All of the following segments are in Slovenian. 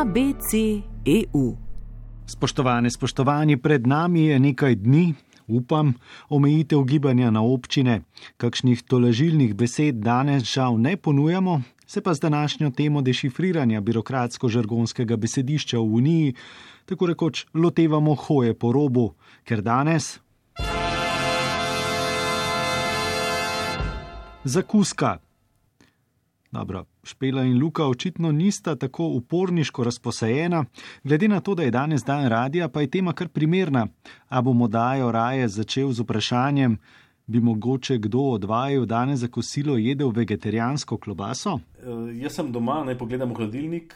ABC.eu. Spoštovane, spoštovani, pred nami je nekaj dni, upam, omejitev gibanja na občine. Kakšnih tolažilnih besed danes žal ne ponujamo, se pa z današnjo temo dešifriranja birokratsko-žargonskega besedišča v Uniji tako rekoč lotevamo hoje po robu, ker danes. Zakuska. Dobro, Špela in Luka očitno nista tako uporniško razposajena, glede na to, da je danes dan radija, pa je tema kar primerna. A bomo dajo raje začel z vprašanjem, bi mogoče kdo od vaju danes za kosilo jedel vegetarijansko klobaso? Uh, jaz sem doma, naj pogledam v hladilnik,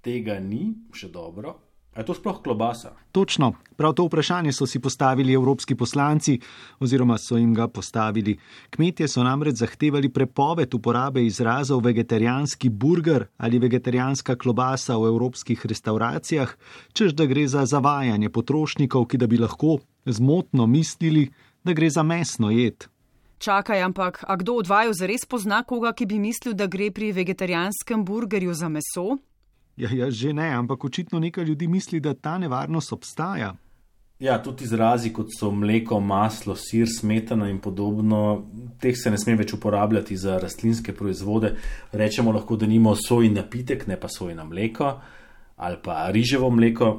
tega ni, še dobro. Je to sploh klobasa? Točno, prav to vprašanje so si postavili evropski poslanci, oziroma so jim ga postavili. Kmetje so namreč zahtevali prepoved uporabe izrazov vegetarijanski burger ali vegetarijanska klobasa v evropskih restauracijah, čež da gre za zavajanje potrošnikov, ki da bi lahko zmotno mislili, da gre za mesno jed. Čakaj, ampak a kdo od vaju zares pozna koga, ki bi mislil, da gre pri vegetarijanskem burgerju za meso? Ja, ja, že ne, ampak očitno nekaj ljudi misli, da ta nevarnost obstaja. Ja, tudi izrazi kot so mleko, maslo, sir, smetana in podobno, teh se ne sme več uporabljati za rastlinske proizvode. Rečemo lahko, da nimo soj napitek, ne pa soj na mleko ali pa riževo mleko.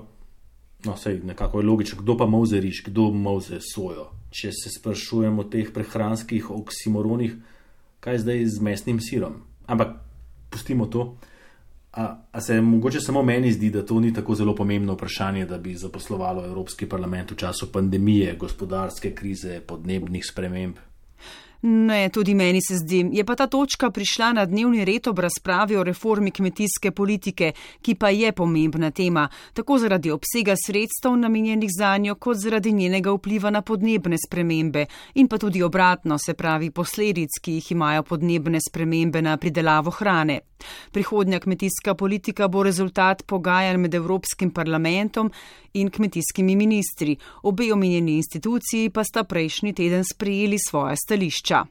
No, sej nekako je logično, kdo pa mauze riž, kdo mauze sojo. Če se sprašujemo o teh prehranskih oksimoronih, kaj zdaj z mesnim sirom. Ampak pustimo to. A, a se mogoče samo meni zdi, da to ni tako zelo pomembno vprašanje, da bi zaposlovalo Evropski parlament v času pandemije, gospodarske krize, podnebnih sprememb? Ne, tudi meni se zdi. Je pa ta točka prišla na dnevni red ob razpravi o reformi kmetijske politike, ki pa je pomembna tema, tako zaradi obsega sredstev namenjenih za njo, kot zaradi njenega vpliva na podnebne spremembe in pa tudi obratno, se pravi posledic, ki jih imajo podnebne spremembe na pridelavo hrane. Prihodnja kmetijska politika bo rezultat pogajanj med Evropskim parlamentom in kmetijskimi ministri. Obe omenjeni instituciji pa sta prejšnji teden sprejeli svoje stališča.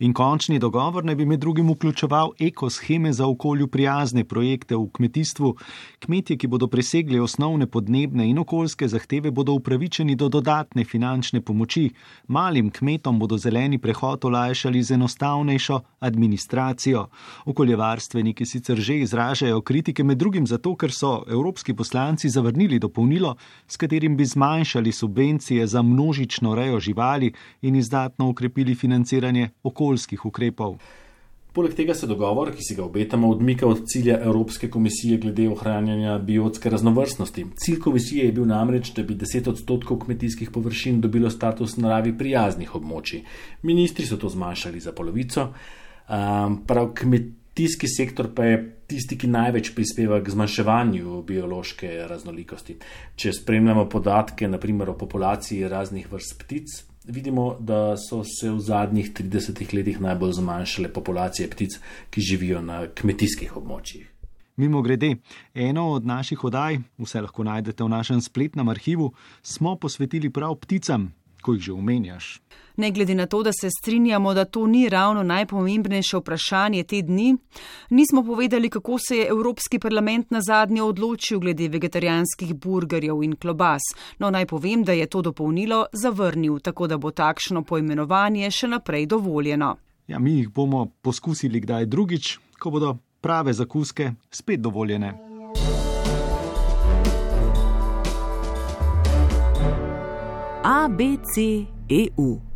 In končni dogovor naj bi med drugim vključeval ekosheme za okolju prijazne projekte v kmetijstvu. Kmetje, ki bodo presegli osnovne podnebne in okoljske zahteve, bodo upravičeni do dodatne finančne pomoči. Malim kmetom bodo zeleni prehod olajšali z enostavnejšo administracijo. Okoljevarstveniki sicer že izražajo kritike med drugim zato, ker so evropski poslanci zavrnili dopolnilo, s katerim bi zmanjšali subvencije za množično rejo živali in izdatno ukrepili financiranje okolja okoljskih ukrepov. Poleg tega se dogovor, ki si ga obetamo, odmika od cilja Evropske komisije glede ohranjanja biotske raznovrstnosti. Cilj komisije je bil namreč, da bi 10 odstotkov kmetijskih površin dobilo status naravi prijaznih območij. Ministri so to zmanjšali za polovico, um, prav kmetijski sektor pa je tisti, ki največ prispeva k zmanjševanju biološke raznolikosti. Če spremljamo podatke, naprimer o populaciji raznih vrst ptic, vidimo, da so se v zadnjih 30 letih najbolj zmanjšale populacije ptic, ki živijo na kmetijskih območjih. Mimo grede, eno od naših oddaj, vse lahko najdete v našem spletnem arhivu, smo posvetili prav pticam, ko jih že omenjaš. Ne glede na to, da se strinjamo, da to ni ravno najpomembnejše vprašanje te dni, nismo povedali, kako se je Evropski parlament na zadnje odločil glede vegetarijanskih burgerjev in klobas. No, naj povem, da je to dopolnilo zavrnil, tako da bo takšno poimenovanje še naprej dovoljeno. Ja, mi jih bomo poskusili kdaj drugič, ko bodo prave zakuske spet dovoljene. ABC EU.